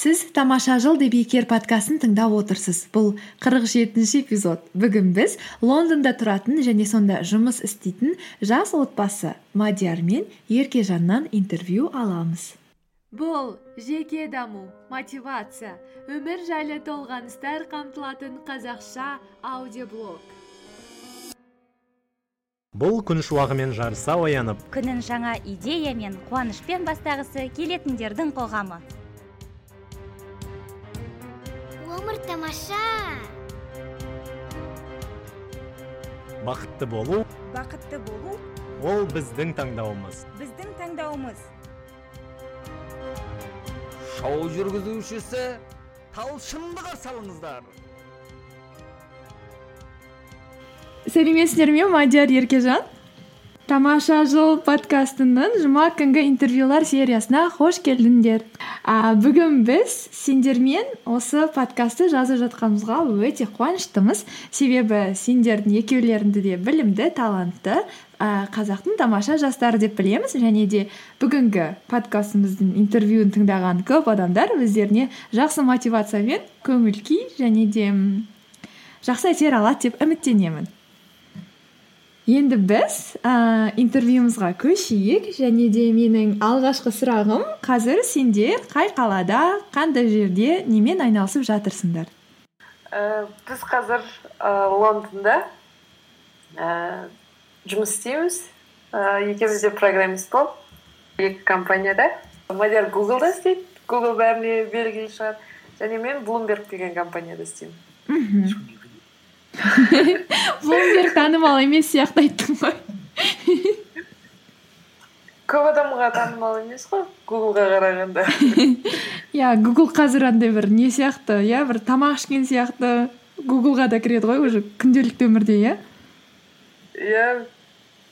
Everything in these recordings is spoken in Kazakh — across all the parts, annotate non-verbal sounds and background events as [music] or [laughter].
сіз тамаша жыл деп подкастын тыңдап отырсыз. Бұл қырық жетінші эпизод. Бүгін біз лондонда тұратын және сонда жұмыс істейтін жас отбасы мадияр мен еркежаннан интервью аламыз. Бұл жеке даму мотивация өмір жайлы толғаныстар қамтылатын қазақша аудиоблог. Бұл күн шуағымен жарыса оянып күнін жаңа идея мен қуанышпен бастағысы келетіндердің қоғамы. Өмір тамаша. Бақытты болу бақытты болу ол біздің таңдауымыз. біздің таңдауымыз. Шоу жүргізушісі талшынды қарсы алыңыздар. Сәлеметсіздер ме мадияр еркежан? Тамаша жыл подкастының жұма күнгі интервьюлар сериясына қош келдіңдер. А, бүгін біз сендермен осы подкастты жазып жатқанымызға өте қуаныштымыз. Себебі сендердің екеулеріңді де білімді талантты ә, қазақтың тамаша жастары деп білеміз. Және де бүгінгі подкастымыздың интервьюін тыңдаған көп адамдар өздеріне жақсы мотивация мен көңіл күй және де жақсы әсер алады деп үміттенемін. Енді біз ә, интервьюмызға көшейік. Және де менің алғашқы сұрағым қазір сендер қай қалада қандай жерде немен айналысып жатырсыңдар? Ә, біз қазір ә, лондонда ә, жұмыс істейміз. Ә, екеуміз де программист болып екі компанияда. Мадияр гуглда істейді. Гугл бәріне белгілі шығар. Және мен блумберг деген компанияда істеймін. [laughs] блумберг танымал емес сияқты айттың ғой. Көп адамға танымал емес қой гуглға қарағанда. [laughs] Иә гугл қазір андай бір не сияқты иә бір тамақ ішкен сияқты гуглға да кіреді ғой уже күнделікті өмірде иә? Иә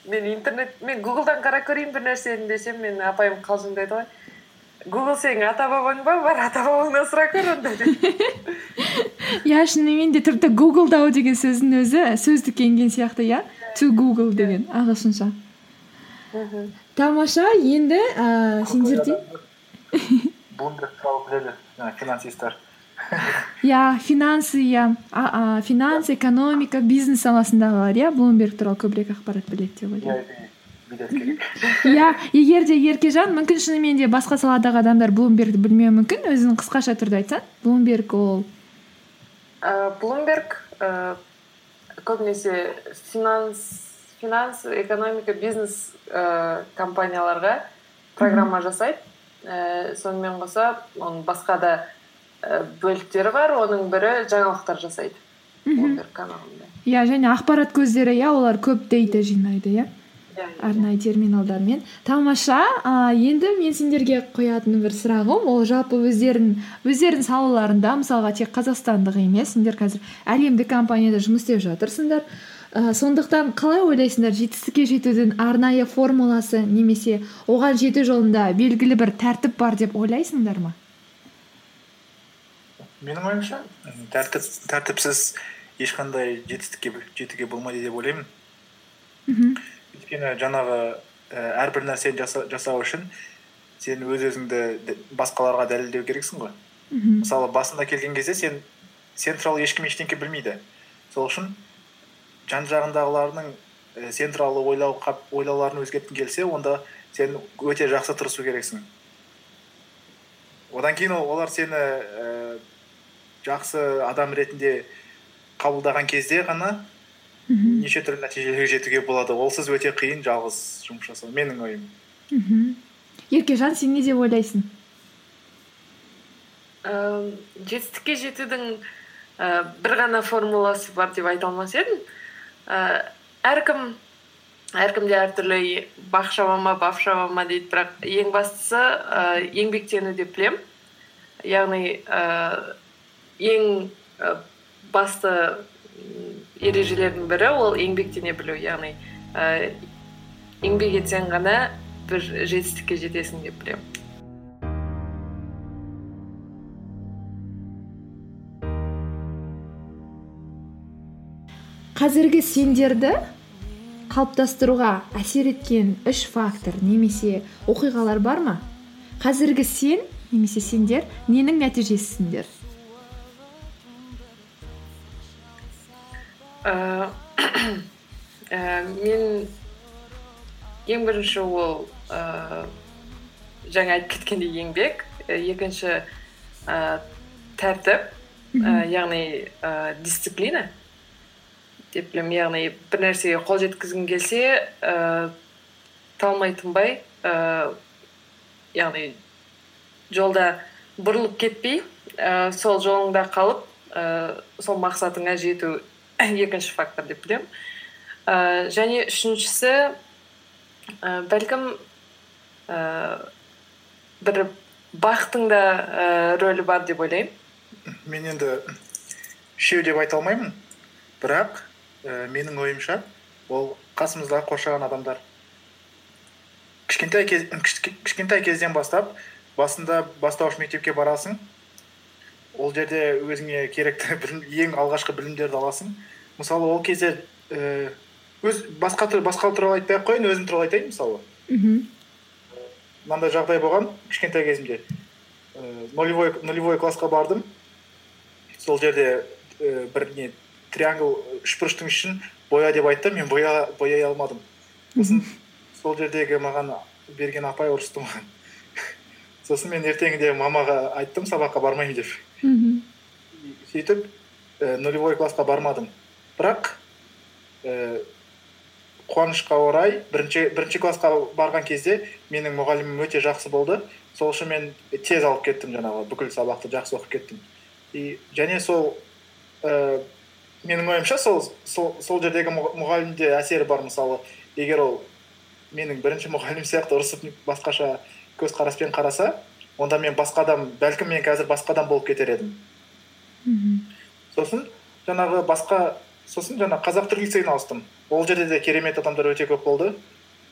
мен интернет мен гуглдан қарап көрейін бір нәрсені десем мен апайым қалжыңдайды ғой. Гугл сенің ата бабаң ба бар ата бабаңнан сұрап көр онда деп иә шынымен де тіпті гуглдау деген сөздің өзі сөздікке енген сияқты иә? To google деген ағылшынша. Тамаша енді ііі сендерде блумберг біледі финансисттер иә финансы иә финанс экономика бизнес саласындағылар иә? Блумберг туралы көбірек ақпарат біледі деп ойлаймын. Иә егер де еркежан мүмкін шынымен де басқа саладағы адамдар блумбергті білмеуі мүмкін. Өзің қысқаша түрде айтсаң блумберг ол. Блумберг көбінесе финанс финанс экономика бизнес ә, компанияларға программа жасайды. Ә, сонымен қоса оның басқа да ә, бөліктері бар. Оның бірі жаңалықтар жасайды. Блумберг каналында. Иә және ақпарат көздері иә олар көп дейта жинайды иә. Арнайы терминалдармен. Тамаша а, енді мен сендерге қоятын бір сұрағым ол жалпы өздерің салаларында мысалға тек қазақстандық емес сендер қазір әлемдік компанияда жұмыс істеп жатырсыңдар. Ә, сондықтан қалай ойлайсыңдар жетістікке жетудің арнайы формуласы немесе оған жету жолында белгілі бір тәртіп бар деп ойлайсыңдар ма? Менің ойымша тәртіп тәртіпсіз ешқандай жетістікке жетуге болмайды деп ойлаймын. Мхм. Өйткені жаңағы і әрбір нәрсені жасау үшін сен өз өзіңді басқаларға дәлелдеу керексің ғой. Мхм мысалы басында келген кезде сен сен туралы ешкім ештеңке білмейді сол үшін жан жағындағылардың і сен туралы ойлау ойлауларын өзгерткің келсе онда сен өте жақсы тырысу керексің одан кейін олар сені ііі жақсы адам ретінде қабылдаған кезде ғана мхм неше түрлі нәтижелерге жетуге болады. Олсыз өте қиын жалғыз жұмыс жасау менің ойым. Мхм еркежан сен не деп ойлайсың? Ііі жетістікке жетудің і бір ғана формуласы бар деп айта алмас едім. Ііі әркім әркімде әртүрлі бақ шаба ма бап шаба ма дейді бірақ ең бастысы і еңбектену деп білемін. Яғни ііі ең і басты ережелердің бірі. Ол еңбектене білу яғни ә, еңбек етсең ғана бір жетістікке жетесің деп білемін. Қазіргі сендерді қалыптастыруға әсер еткен үш фактор немесе оқиғалар бар ма? Қазіргі сен немесе сендер ненің нәтижесісіңдер [clears throat] мен ең бірінші ол ә, жаңа айтып кеткендей еңбек екінші ә, тәртіп яғни ә, дисциплина. Деп білемін яғни бір нәрсеге қол жеткізгің келсе ә, талмай тынбай ә, яғни жолда бұрылып кетпей ә, сол жолыңда қалып ә, сол мақсатыңа жету [laughs] екінші фактор деп білемін. Ә, және үшіншісі ә, бәлкім ә, бір бақтың да ә, рөлі бар деп ойлаймын. Мен енді үшеу деп айта алмаймын. Бірақ ә, менің ойымша ол қасымыздағы қоршаған адамдар. Кішкентай кезден бастап басында бастауыш мектепке барасың ол жерде өзіңе керекті [laughs] білім, ең алғашқы білімдерді аласың. Мысалы ол кезде ііі өз басқа басқа туралы айтпай ақ қояйын өзім туралы айтайын мысалы. Мхм. Мынандай жағдай болған кішкентай кезімде. Ііі нулевой нулевой классқа бардым. Сол жерде і бір не триангл үшбұрыштың ішін боя деп айтты мен боя, бояй алмадым. Сосын сол жердегі маған берген апай ұрысты маған. Сосын мен ертеңінде мамаға айттым сабаққа бармаймын деп. Мхм. Сөйтіп і нулевой классқа бармадым. Бірақ і қуанышқа орай бірінші, бірінші классқа барған кезде менің мұғалімім өте жақсы болды. Сол үшін мен тез алып кеттім жаңағы бүкіл сабақты жақсы оқып кеттім. И және сол і менің ойымша сол, сол, сол жердегі мұға- мұғалімде әсері бар мысалы. Егер ол менің бірінші мұғалімім сияқты ұрысып басқаша көзқараспен қараса онда мен басқа адам бәлкім мен қазір басқа адам болып кетер едім. Мхм. Сосын жаңағы басқа сосын жаңа қазақ тіл лицейіне ауыстым. Ол жерде де керемет адамдар өте көп болды.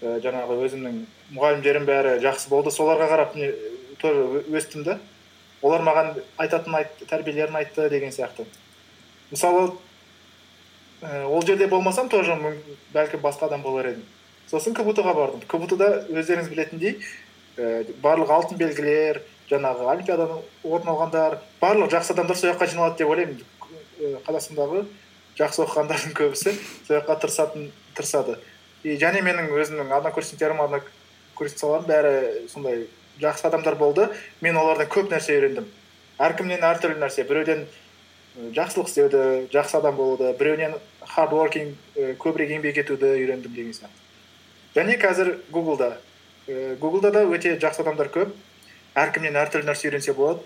І жаңағы өзімнің мұғалімдерім бәрі жақсы болды. Соларға қарап не тоже өстім да олар маған айтатын айт, тәрбиелерін айтты деген сияқты. Мысалы і ол жерде болмасам тоже бәлкім басқа адам болар едім. Сосын кбту ға бардым. Кбту да өздеріңіз білетіндей і барлық алтын белгілер жаңағы олимпиададан орын алғандар барлық жақсы адамдар сол жаққа жиналады деп ойлаймын. І қазақстандағы жақсы оқығандардың көбісі сол жаққа тырысады. И және менің өзімнің однокурсниктерім однокурсницаларым бәрі сондай жақсы адамдар болды. Мен олардан көп нәрсе үйрендім. Әркімнен әртүрлі нәрсе. Біреуден і жақсылық істеуді жақсы адам болуды біреуінен working і көбірек еңбек етуді үйрендім деген сияқты. Және қазір гуглда і гуглда да өте жақсы адамдар көп. Әркімнен әртүрлі нәрсе үйренсе болады.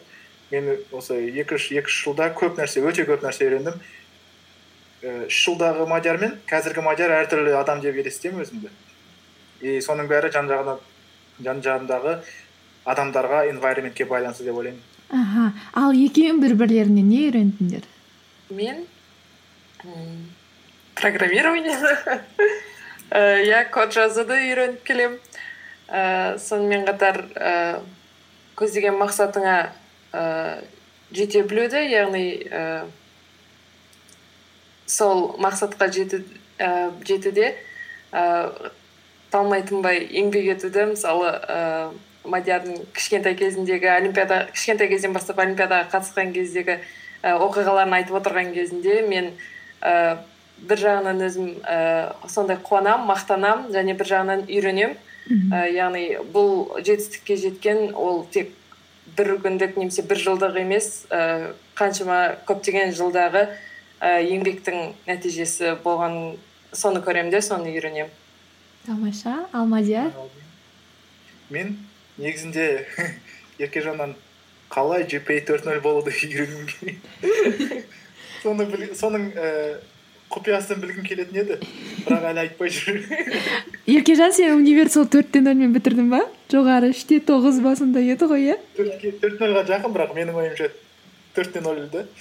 Мен осы екі үш екі үш жылда көп нәрсе өте көп нәрсе үйрендім. І үш жылдағы мадияр мен қазіргі мадияр әртүрлі адам деп елестетемін өзімді. И соның бәрі жан жағына жан жағымдағы адамдарға environmentке байланысты деп ойлаймын. Аха. Ал екеуің бір бірлеріңнен не үйрендіңдер? Мен? М, программированиені ә, [laughs] иә код жазуды үйреніп келемін. Ә, сонымен қатар ә, көздеген мақсатыңа ә, жете білуді яғни ә, сол мақсатқа жету, жетуде ә, талмай тынбай еңбек етуді мысалы ә, мадиардың кішкентай кезіндегі олимпиада кішкентай кезден бастап олимпиадаға қатысқан кездегі ә, оқиғаларын айтып отырған кезінде мен ә, бір жағынан өзім ә, сондай қуанамын мақтанамын және бір жағынан үйренемін мхм. Ә, яғни бұл жетістікке жеткен ол тек бір күндік немесе бір жылдық емес ә, қаншама көптеген жылдағы ә, еңбектің нәтижесі болған соны көремін де соны үйренемін. Тамаша ал мадияр мен негізінде [laughs] еркежаннан қалай gpa төрт нөл болуды [laughs] үйренгім келеді [laughs] соның ііі құпиясын білгім келетін еді бірақ әлі айтпай жүр. [laughs] Еркежан сен универ сол төртте нөлмен бітірдің ба? Жоғары үште тоғыз ба сондай еді ғой иә? Төрт нөлға жақын бірақ менің ойымша төртте нөл да [laughs]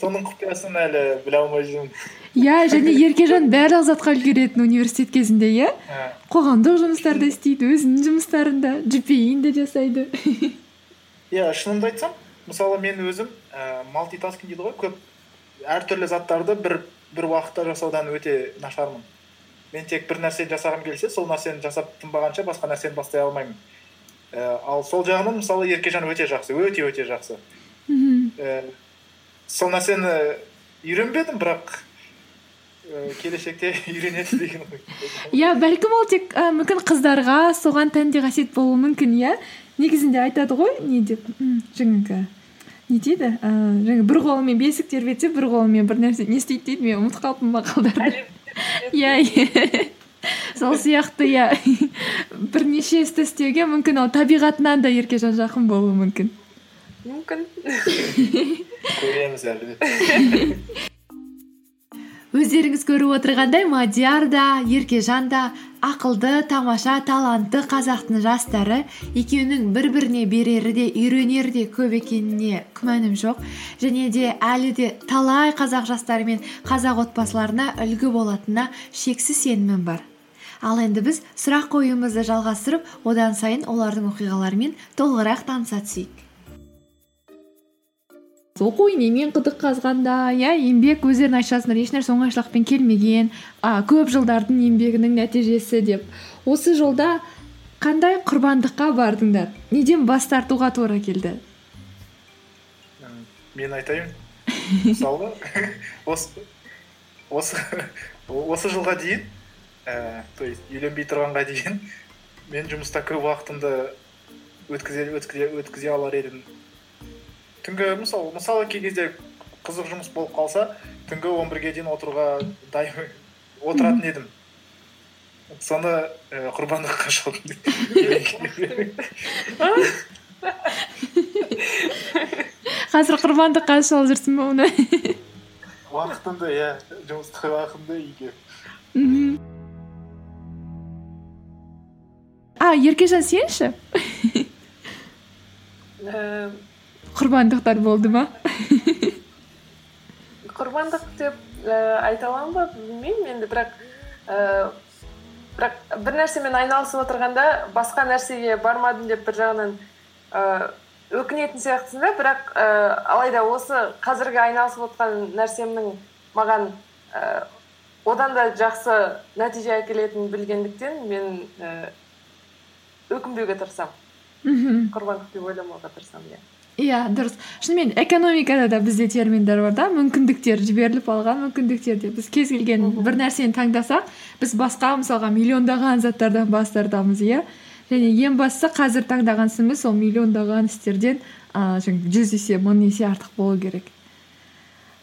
соның құпиясын әлі біле алмай жүрмін. Иә және еркежан барлық затқа үлгеретін университет кезінде иә? Ә, қоғамдық жұмыстарды істейді өзінің жұмыстарында gpa де жасайды. Иә шынымды айтсам мысалы мен өзім ііі малтитаскинг дейді ғой көп әртүрлі заттарды бір бір уақытта жасаудан өте нашармын. Мен тек бір нәрсені жасағым келсе сол нәрсені жасап тынбағанша басқа нәрсені бастай алмаймын. Э, ал сол жағынан мысалы еркежан өте жақсы өте өте жақсы. Мхм. Э, сол нәрсені үйренбедім бірақ э, келешекте [laughs] үйренеді деген ой. Иә бәлкім ол тек ә, мүмкін қыздарға соған тәнде қасиет болуы мүмкін иә? Негізінде айтады ғой не деп? М, жаңағы не дейді? Ә, жаңағы бір қолымен бесік тербетсе бір қолымен бір нәрсе. Не істейді дейді мен ұмытып қалыппын мақалдарды [laughs] иә иә. Сол сияқты иә. Бірнеше істі істеуге мүмкін ол табиғатынан да еркежан жақын болуы мүмкін. Мүмкін. Көреміз әлі [laughs] өздеріңіз көріп отырғандай мадияр да еркежан да ақылды тамаша талантты қазақтың жастары екеуінің бір біріне берері де үйренері де көп екеніне күмәнім жоқ. Және де әлі де талай қазақ жастары мен қазақ отбасыларына үлгі болатынына шексіз сенімім бар. Ал енді біз сұрақ қоюымызды жалғастырып одан сайын олардың оқиғаларымен толығырақ таныса түсейік. Оқу инемен құдық қазғанда иә еңбек өздерің айтып жатсыңдар ешнәрсе оңайшылықпен келмеген а, көп жылдардың еңбегінің нәтижесі деп. Осы жолда қандай құрбандыққа бардыңдар? Неден бас тартуға тура келді? Мен айтайын. Мысалы [laughs] осы осы осы жылға дейін ііі то есть үйленбей тұрғанға дейін мен жұмыста көп уақытымды өткізе өткізе өткізе алар едім. Түнгі мысалы мысалы кей кезде қызық жұмыс болып қалса түнгі он бірге дейін отыруға дайын отыратын едім. Соны і құрбандыққа шалдым [laughs] қазір құрбандыққа шалып жүрсің ба оны? [laughs] Уақытымды иә жұмыстық уақытымды үйге. Мхм. а еркежан сен ше Э, құрбандықтар болды ма? Құрбандық деп ә, айта аламын ба білмеймін енді бірақ ә, бірақ бір нәрсемен айналысып отырғанда басқа нәрсеге бармадым деп бір жағынан ә, өкінетін сияқтысың да бірақ ә, алайда осы қазіргі айналысып отқан нәрсемнің маған ә, одан да жақсы нәтиже әкелетінін білгендіктен мен ә, өкінбеуге тырысамын. Мхм. Құрбандық деп ойламауға тырысамын иә. Иә дұрыс. Шынымен экономикада да бізде терминдер бар да мүмкіндіктер жіберіліп алған мүмкіндіктер деп біз кез келген бір нәрсені таңдасақ біз басқа мысалға миллиондаған заттардан бас тартамыз иә. Және ең бастысы қазір таңдаған ісіміз сол миллиондаған істерден ыыы жаңағы жүз есе мың есе артық болу керек.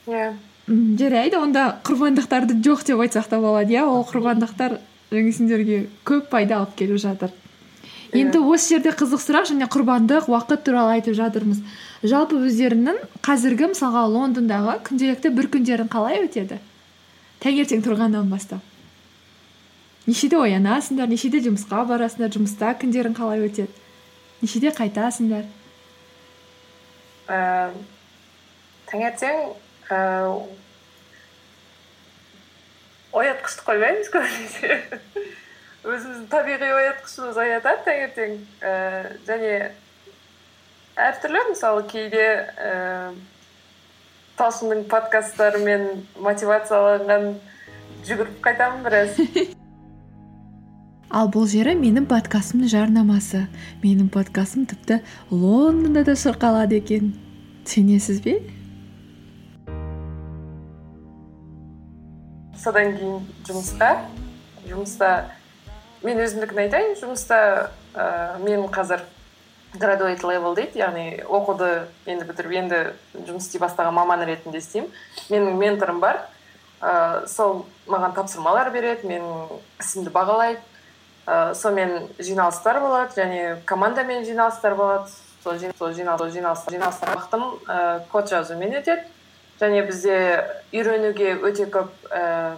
Иә. Жарайды онда құрбандықтарды жоқ деп айтсақ та болады иә. Ол құрбандықтар сендерге көп пайда алып келіп жатыр. Енді осы жерде қызық сұрақ және құрбандық уақыт туралы айтып жатырмыз. Жалпы өздерінің қазіргі мысалға лондондағы күнделікті бір күндерің қалай өтеді? Таңертең тұрғаннан бастап. Нешеде оянасыңдар нешеде жұмысқа барасыңдар жұмыста күндерің қалай өтеді? Нешеде қайтасыңдар? Ә, таңертең ә, оятқышты қоймаймыз көбінесе. Өзіміздің табиғи оятқышымыз оятады таңертең ә, және әртүрлі мысалы кейде ә, талшынның подкасттарымен мотивацияланған жүгіріп қайтамын біраз. [laughs] Ал бұл жері менің подкастымның жарнамасы. Менің подкастым тіпті лондонда да шырқалады екен. Сенесіз бе? Содан кейін жұмысқа. Жұмыста мен өзімдікін айтайын жұмыста ә, мен қазір graduate level дейді яғни оқуды енді бітіріп енді жұмыс істей бастаған маман ретінде істеймін. Менің менторым бар ә, сол маған тапсырмалар береді менің ісімді бағалайды. Ә, сонымен жиналыстар болады және командамен жиналыстар болады. Сол жин- сол жинал- сол жиналыс жиналыстар уақытым ә, код жазумен өтеді. Және бізде үйренуге өте көп ә,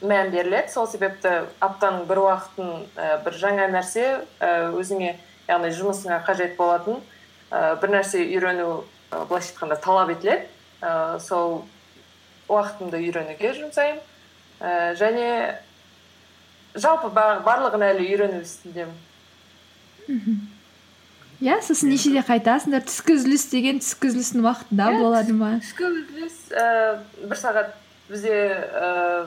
мән беріледі. Сол себепті аптаның бір уақытын ә, бір жаңа нәрсе ә, өзіңе яғни жұмысыңа қажет болатын ә, бір нәрсе үйрену ә, былайша айтқанда талап етіледі. Ә, сол уақытымды үйренуге жұмсаймын. Ә, және жалпы ба- барлығын әлі үйрену үстіндемін. Иә сосын нешеде қайтасыңдар? Түскі үзіліс деген түскі үзілістің уақытында Иә, болады ма? түскі үзіліс ііі бір сағат бізде ііі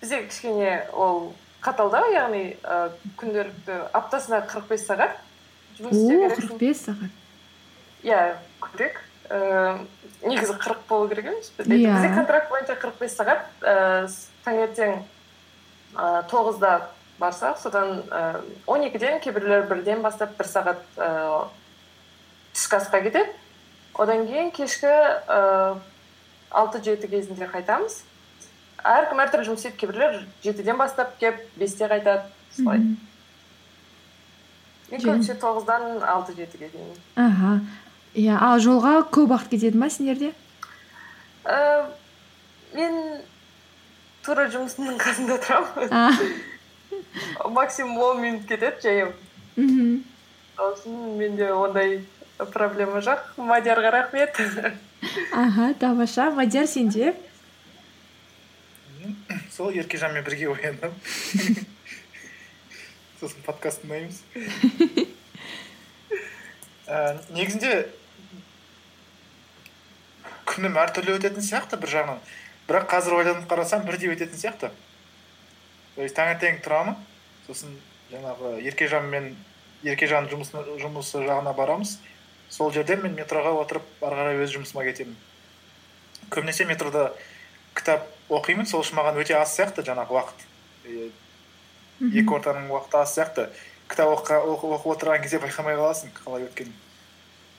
бізде кішкене ол қатал да яғни і күнделікті аптасына қырық бес сағат жұмыс істеу о керексің қырық бес сағат. Иә көбірек ііі негізі қырық болу керек емес Иә. бізде контракт бойынша қырық бес сағат ііі таңертең ііі тоғызда барсақ содан ііі он екіден кейбіреулер бірден бастап бір сағат ііі түскі асқа кетеді. Одан кейін кешкі ііі алты жеті кезінде қайтамыз. Әркім әртүрлі жұмыс істейді кейбіреулер жетіден бастап келіп бесте қайтады солай. Мен Жөн. көбінесе тоғыздан алты жетіге дейін. Аха. Иә ал жолға көп уақыт кетеді ма сендерде? Ііі, Э, мен тура жұмысымның қасында тұрамын. [laughs] Максимум он минут кетеді жаяу. Мхм үшін менде ондай проблема жоқ. Мадиарға рахмет. [laughs] Аха тамаша. Мадияр сенде сол еркежанмен бірге ояндым. [laughs] Сосын подкаст тыңдаймыз. [laughs] Ә, негізінде күнім әртүрлі өтетін сияқты бір жағынан. Бірақ қазір ойланып қарасам бірдей өтетін сияқты. То есть таңертең тұрамын. Сосын жаңағы еркежанмен еркежан жұмысы, жұмысы жағына барамыз. Сол жерден мен метроға отырып ары қарай өз жұмысыма кетемін. Көбінесе метрода кітап оқимын сол үшін маған өте аз сияқты жаңағы уақыт. Екі ортаның уақыты аз сияқты. Кітап оқы- оқып отырған кезде байқамай қаласың қалай өткенін.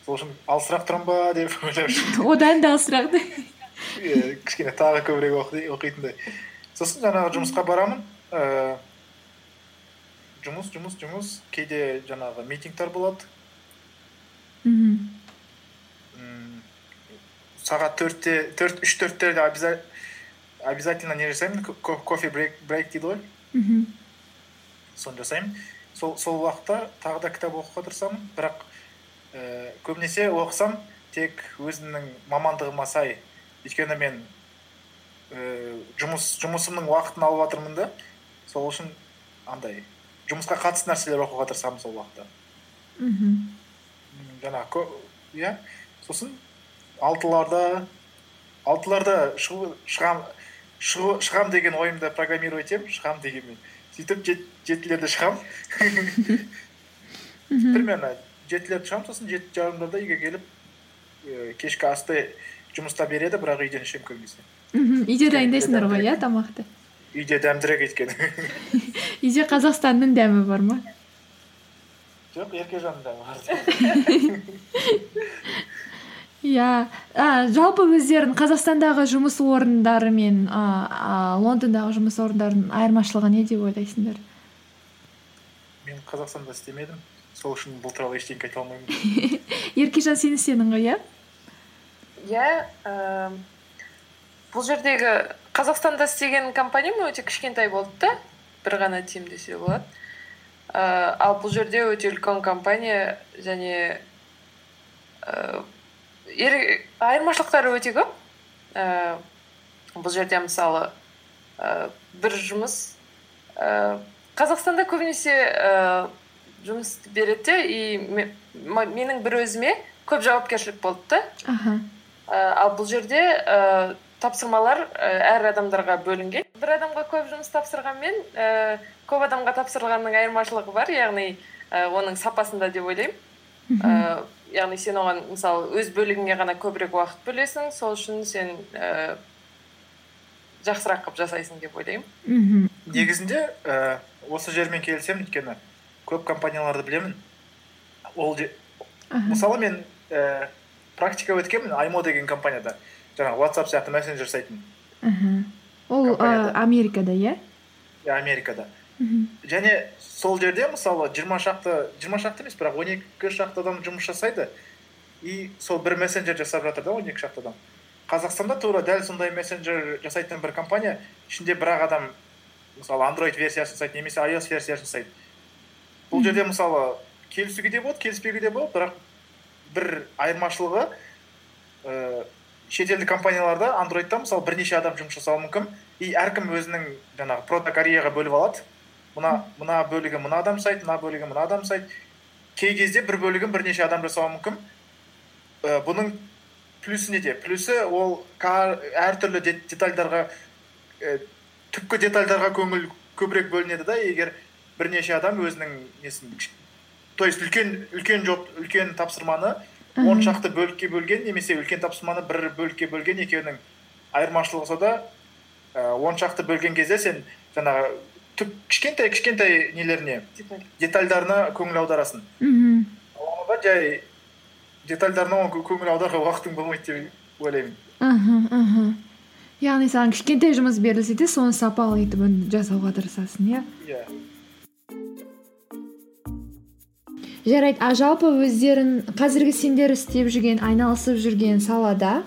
Сол үшін алысырақ тұрамын ба деп [laughs] ойлап [laughs] одан да алысырақ кішкене тағы көбірек оқи- оқитындай. Сосын жаңағы жұмысқа барамын. Ііі жұмыс жұмыс жұмыс. Кейде жаңағы митингтер болады. Мхм сағат төртте төрт үш төрттерде обязательно не жасаймын ко- ко- кофе брейк брейк дейді ғой. Мхм соны жасаймын. Сол сол уақытта тағы да кітап оқуға тырысамын. Бірақ ііі көбінесе оқысам тек өзімнің мамандығыма сай. Өйткені мен ііі жұмыс жұмысымның уақытын алып жатырмын да. Сол үшін андай жұмысқа қатысты нәрселер оқуға тырысамын сол уақытта. Мхм жаңағы иә. Сосын алтыларда алтыларда шығам деген ойымды программировать етемін шығам дегенмен. Сөйтіп жет, жетілерде шығамын примерно. Жетілерде шығамын сосын жеті жарымдарда үйге келіп ііі кешкі асты жұмыста береді бірақ үйден ішемін көбінесе. Мхм. Үйде дайындайсыңдар ғой иә тамақты? Үйде дәмдірек өйткені. [laughs] Үйде қазақстанның дәмі бар ма? Жоқ еркежанның дәмі бар. [laughs] иә. А, жалпы өздерің қазақстандағы жұмыс орындары мен а, а, лондондағы жұмыс орындарының айырмашылығы не деп ойлайсыңдар? Мен қазақстанда істемедім. Сол үшін бұл туралы ештеңе айта алмаймын. [laughs] Еркежан сен істедің ғой иә? Иә ііі бұл жердегі қазақстанда істеген компаниям өте кішкентай болды да. Бір ғана тим десе болады. Ііі ал бұл жерде өте үлкен компания және ііі айырмашылықтары өте көп. Ііі бұл жерде мысалы ііі бір жұмыс ііі қазақстанда көбінесе ііі жұмыс береді де и менің бір өзіме көп жауапкершілік болды да. Аха. Ә, ал бұл жерде ә, тапсырмалар ә, әр адамдарға бөлінген. Бір адамға көп жұмыс тапсырғанмен ә, көп адамға тапсырылғанның айырмашылығы бар яғни ә, оның сапасында деп ойлаймын. Ә, яғни сен оған мысалы өз бөлігіңе ғана көбірек уақыт бөлесің сол үшін сен ә, жақсырақ қылып жасайсың деп ойлаймын. Мхм. Негізінде ііі осы жермен келісемін өйткені көп компанияларды білемін. Ол аха. мысалы мен ііі практика өткенмін аймо деген компанияда. Жаңағы whatsapp сияқты мессенджер сайтын аха. Ол америкада иә иә, америкада. Мхм. Және сол жерде мысалы жиырма шақты жиырма шақты емес бірақ он екі шақты адам жұмыс жасайды. И сол бір мессенджер жасап жатыр да он екі шақты адам. Қазақстанда тура дәл сондай мессенджер жасайтын бір компания ішінде бір ақ адам мысалы android версиясын жасайды немесе ios версиясын жасайды. Бұл жерде мысалы келісуге де болады келіспеуге де болады бірақ бір айырмашылығы ііі шетелдік компанияларда андроидта мысалы бірнеше адам жұмыс жасауы мүмкін. И әркім өзінің жаңағы продакт ареяға бөліп алады. Мына мына бөлігі мына адам жасайды мына бөлігі мына адам жасайды кей кезде бір бөлігін бірнеше адам жасауы мүмкін. І бұның плюсы неде? Плюсы ол әртүрлі де- детальдарға і түпкі детальдарға көңіл көбірек бөлінеді да егер бірнеше адам өзінің несін то есть үлкен үлкен жоп үлкен тапсырманы он шақты бөлікке бөлген немесе үлкен тапсырманы бір бөлікке бөлген екеуінің айырмашылығы сода ә, он шақты бөлген кезде сен жаңағы кішкентай кішкентай нелеріне детальдарына көңіл аударасың мхм да жай детальдарына кө- көңіл аударуға уақытың болмайды деп ойлаймын аха аха яғни саған кішкентай жұмыс берілсе де соны сапалы етіп жасауға тырысасың иә иә жарайды а жалпы өздерін қазіргі сендер істеп жүрген айналысып жүрген салада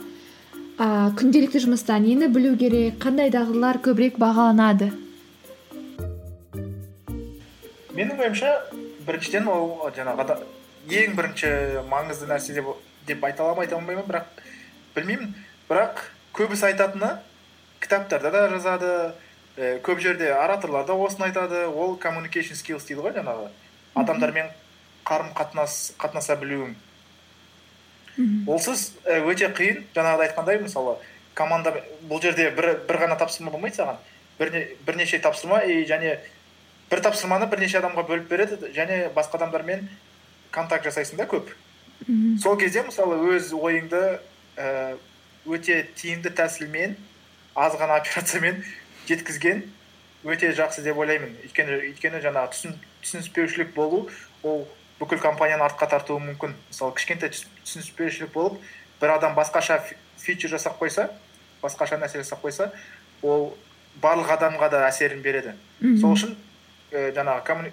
а, күнделікті жұмыста нені білу керек қандай дағдылар көбірек бағаланады менің ойымша біріншіден ол жаңағы ең бірінші маңызды нәрсе деп, деп айта аламын айта алмаймын бірақ білмеймін. Бірақ көбісі айтатыны кітаптарда да жазады і көп жерде ораторлар да осыны айтады. Ол communication skills дейді ғой жаңағы. Адамдармен қарым қатынас қатынаса білуің олсыз өте қиын. Жаңағыда айтқандай мысалы команда бұл жерде бір, бір ғана тапсырма болмайды саған. Бірне, бірнеше тапсырма и және бір тапсырманы бірнеше адамға бөліп береді және басқа адамдармен контакт жасайсың да көп мхм. сол кезде мысалы өз ойыңды ііі өте тиімді тәсілмен аз ғана операциямен жеткізген өте жақсы деп ойлаймын өйткені өйткені жаңағы түсін, түсініспеушілік болу ол бүкіл компанияны артқа тартуы мүмкін мысалы кішкентай түс- түсініспеушілік болып бір адам басқаша фи- фичер жасап қойса басқаша нәрсе жасап қойса ол барлық адамға да әсерін береді Мгм. сол үшін і жаңағы коммуни-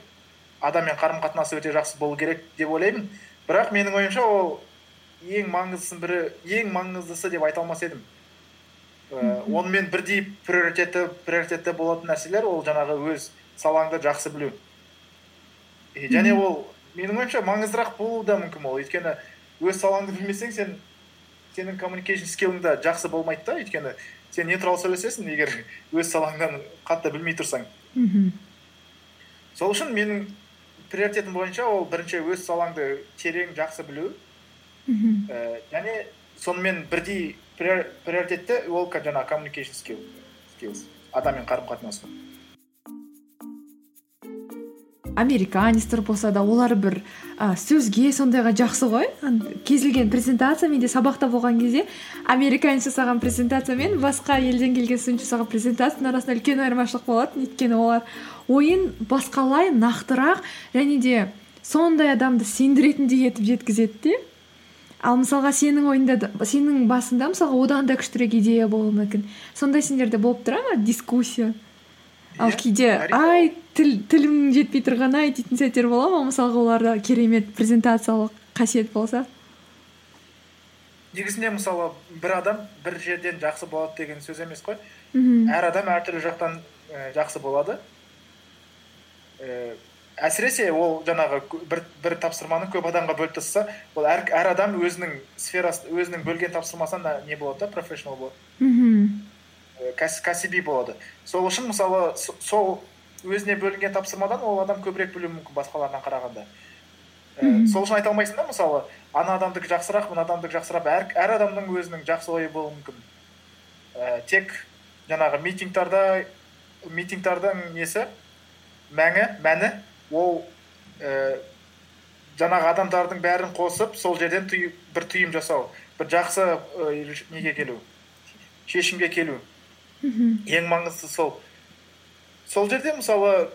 адаммен қарым қатынасы өте жақсы болу керек деп ойлаймын. Бірақ менің ойымша ол ең маңыздысын бірі ең маңыздысы деп айта алмас едім. Ііі онымен бірдей приоритеті приоритетті болатын нәрселер ол жаңағы өз салаңды жақсы білу. И және ол менің ойымша маңыздырақ болуы да мүмкін ол. Өйткені өз салаңды білмесең сен сенің communication скиллың да жақсы болмайды да. Өйткені сен не туралы сөйлесесің егер өз салаңдан қатты білмей тұрсаң. Мхм. Сол үшін менің приоритетім бойынша ол бірінші өз салаңды терең жақсы білу мхм. і және сонымен бірдей приор- приоритетті ол жаңағы skill skills адаммен қарым қатынасу американецтер болса да олар бір а, сөзге сондайға жақсы ғой. Кез келген презентация менде сабақта болған кезде американец жасаған презентация мен басқа елден келген студент жасаған презентацияның арасында үлкен айырмашылық болатын. Өйткені олар ойын басқалай нақтырақ және де сондай адамды сендіретіндей етіп жеткізеді де. Ал мысалға сенің ойында да- сенің басында мысалға одан да күштірек идея болуы мүмкін. Сондай сендерде болып тұра ма дискуссия? Ал Иә, кейде ай тіл тілім жетпей тұрған ай дейтін сәттер бола ма? Мысалға оларда керемет презентациялық қасиет болса? Негізінде мысалы бір адам бір жерден жақсы болады деген сөз емес қой. Мхм. әр адам әртүрлі жақтан і жақсы болады. І әсіресе ол жаңағы бір, бір тапсырманы көп адамға бөліп тастаса ол әр, әр адам өзінің сферасы өзінің бөлген тапсырмасында не болады да профессионал болады. Мхм. І кәс- кәсіби болады. Сол үшін мысалы сол өзіне бөлінген тапсырмадан ол адам көбірек білуі мүмкін басқалардан қарағанда. І сол үшін айта алмайсың да мысалы ана адамдікі жақсырақ мына адамдікі жақсырақ әр, әр адамның өзінің жақсы ойы болуы мүмкін. І тек жаңағы митингтарда митингтардың несі? Мәңі мәні ол і жаңағы адамдардың бәрін қосып сол жерден түйі- бір түйім жасау бір жақсы і, неге келу? Шешімге келу. Мхм. ең маңыздысы сол. Сол жерде мысалы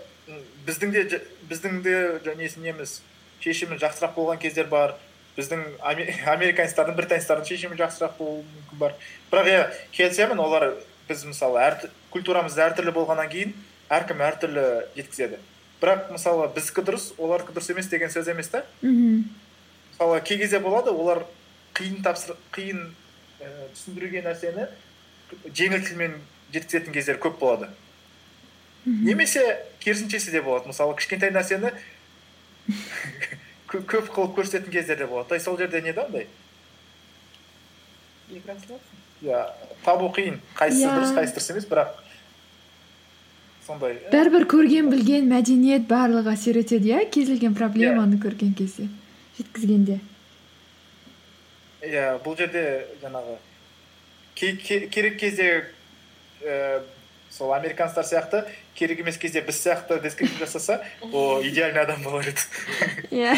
біздің де біздің де неміз шешімі жақсырақ болған кездер бар. Біздің аме- [laughs] американецтардың британецтардың шешімі жақсырақ болуы мүмкін бар. Бірақ иә келісемін олар біз мысалы әр культурамыз әртүрлі болғаннан кейін әркім әртүрлі жеткізеді. Бірақ мысалы біздікі дұрыс олардікі дұрыс емес деген сөз емес та? Мгм. мысалы кей кезде болады олар қиын тапсыр қиын ііі түсіндіруге нәрсені жеңіл тілмен жеткізетін кездер көп болады. Мгм. немесе керісіншесі де болады. Мысалы кішкентай нәрсені кө- [laughs] көп қылып көрсететін кездер де болады. Сол жерде не да андай иә табу қиын. Қайсысы дұрыс қайсысы дұрыс емес бірақ сондай бәрібір көрген білген мәдениет барлығы әсер етеді иә? Кез келген проблеманы көрген кезде жеткізгенде. Иә бұл жерде жаңағы керек кезде ііі сол американецтер сияқты керек емес кезде біз сияқты дескриптив жасаса о идеальный адам болар еді. [laughs] Иә.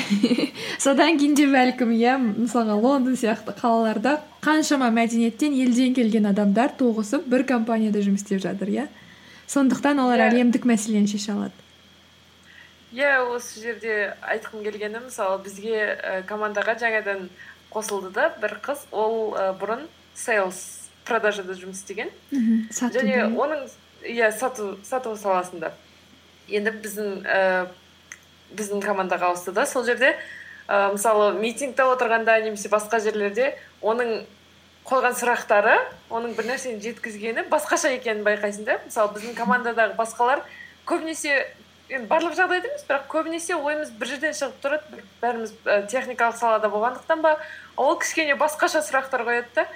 Содан кейін де бәлкім иә мысалға лондон сияқты қалаларда қаншама мәдениеттен елден келген адамдар тоғысып бір компанияда жұмыс істеп жатыр иә. Сондықтан олар Иә. әлемдік мәселені шеше алады. Иә осы жерде айтқым келгені мысалы бізге ә, командаға жаңадан қосылды да бір қыз. Ол ә, бұрын сейлс продажада жұмыс істеген. Мхм және оның иә сату сату саласында. Енді біздің ә, біздің командаға ауысты да сол жерде. Ә, мысалы митингте отырғанда немесе басқа жерлерде оның қойған сұрақтары оның бір нәрсені жеткізгені басқаша екенін байқайсың да. Мысалы біздің командадағы басқалар көбінесе енді барлық жағдайда емес бірақ көбінесе ойымыз бір жерден шығып тұрады бәріміз ә, техникалық салада болғандықтан ба ол кішкене басқаша сұрақтар қояды да.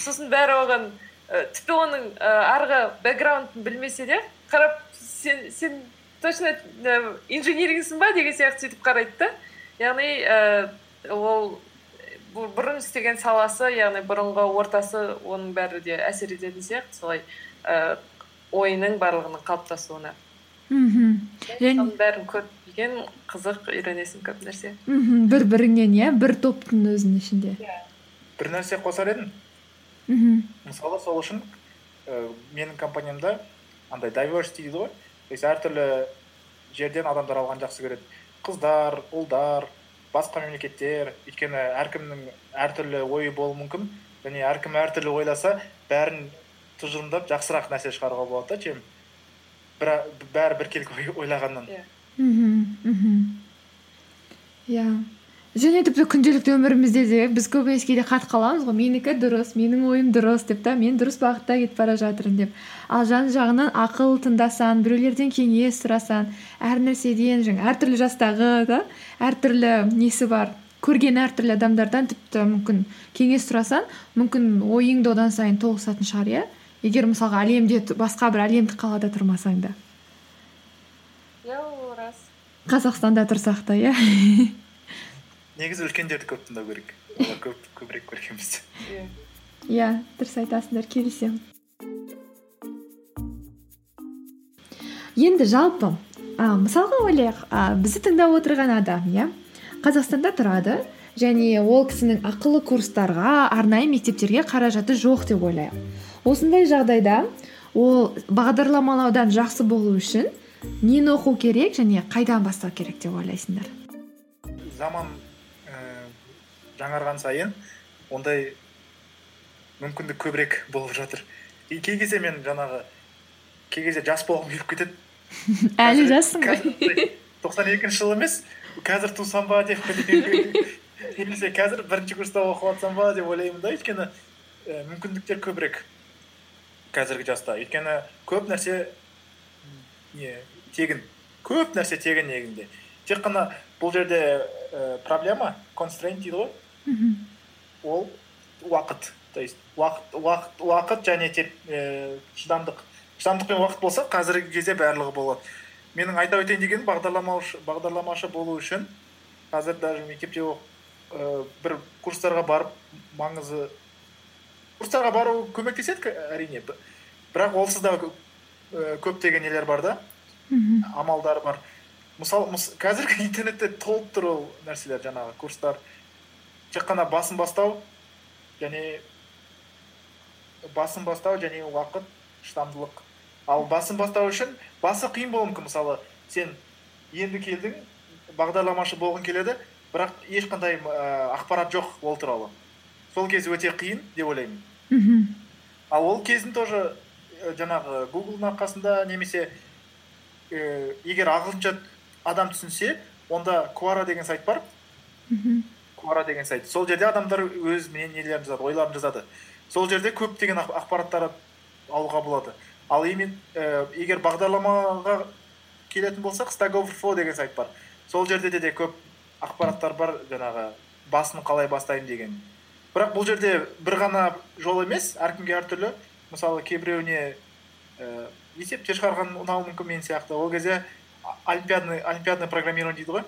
Сосын бәрі оған ә, тіпті оның ә, арғы бэкграундын білмесе де қарап сен сен точно инжинирингсің ба? деген сияқты сөйтіп қарайды да. Яғни ә, ол бұрын істеген саласы яғни бұрынғы ортасы оның бәрі де әсер ететін сияқты солай ә, ойының барлығының қалыптасуына. Мхм. Соның бәрін көріп білген қызық үйренесің көп нәрсе. Мхм. Бір біріңнен иә? Бір топтың өзінің ішінде. Бір нәрсе қосар едім мхм. Мысалы сол үшін і менің компаниямда андай diversity дейді ғой. То есть әртүрлі жерден адамдар алған жақсы көреді. Қыздар ұлдар басқа мемлекеттер. Өйткені әркімнің әртүрлі ойы болуы мүмкін. Және әркім әртүрлі ойласа бәрін тұжырымдап жақсырақ нәрсе шығаруға болады да чем бәрі біркелкі ой- ойлағаннан. Иә. мхм мхм. Иә. Және тіпті күнделікті өмірімізде де біз көбінесе кейде қатып қаламыз ғой. Менікі дұрыс менің ойым дұрыс деп та мен дұрыс бағытта кетіп бара жатырмын деп. Ал жан жағынан ақыл тыңдасаң біреулерден кеңес сұрасаң әр нәрседен жаңа әртүрлі жастағы да әртүрлі несі бар көрген әртүрлі адамдардан тіпті мүмкін кеңес сұрасаң мүмкін ойың да одан сайын толысатын шығар иә? Егер мысалға әлемде басқа бір әлемдік қалада тұрмасаң да. Иә ол рас. Қазақстанда тұрсақ та иә? [laughs] Негізі үлкендерді көп тыңдау керек. Олар көп көбірек көрген бізде иә иә дұрыс айтасыңдар келісемін. Енді жалпы а, мысалға ойлайық а, бізді тыңдап отырған адам иә қазақстанда тұрады және ол кісінің ақылы курстарға арнайы мектептерге қаражаты жоқ деп ойлайық. Осындай жағдайда ол бағдарламалаудан жақсы болу үшін нені оқу керек және қайдан бастау керек деп ойлайсыңдар? Заман ііі жаңарған сайын ондай мүмкіндік көбірек болып жатыр. И кей кезде мен жаңағы кей кезде жас болғым келіп кетеді. [laughs] Әлі жассың ғой. тоқсан екінші жыл емес қазір тусам ба деп [laughs] немесе қазір бірінші курста оқып жатсам ба деп ойлаймын да. Өйткені і мүмкіндіктер көбірек. Қазіргі жаста. Өйткені көп нәрсе не тегін көп нәрсе тегін негізінде. Тек қана бұл жерде і проблема констрейнт дейді ғой. Мхм. ол уақыт. То есть уақыт уақыт уақыт және тер, ііі шыдамдық. Шыдамдық пен уақыт болса қазіргі кезде барлығы болады. Менің айта өтейін дегенім бағдарламаушы бағдарламашы болу үшін қазір даже мектепте і бір курстарға барып маңызы курстарға бару көмектеседі әрине. Бірақ олсыз да кө- і көптеген нелер бар да? Мхм. амалдар бар. Мысалы мыс- қазіргі [laughs] интернетте толып тұр ол нәрселер жаңағы курстар. Тек қана басын бастау және басын бастау және уақыт шыдамдылық ал басын бастау үшін басы қиын болуы мүмкін. Мысалы сен енді келдің бағдарламашы болғың келеді бірақ ешқандай ә, ақпарат жоқ ол туралы. Сол кез өте қиын деп ойлаймын. Мхм. ал ол кезін тоже э, жаңағы гуглдың арқасында немесе э, егер ағылшынша адам түсінсе онда куара деген сайт бар. Мхм. куара деген сайт. Сол жерде адамдар өз не- нелерін жазады ойларын жазады. Сол жерде көптеген ақ- ақпараттар алуға болады. Ал емен э, егер бағдарламаға келетін болсақ Overflow деген сайт бар. Сол жерде де, де көп ақпараттар бар жаңағы басын қалай бастаймын деген. Бірақ бұл жерде бір ғана жол емес әркімге әртүрлі мысалы кейбіреуіне ііі есептер шығарған ұнауы мүмкін мен сияқты. Ол кезде олимпиадный программирование дейді ғой.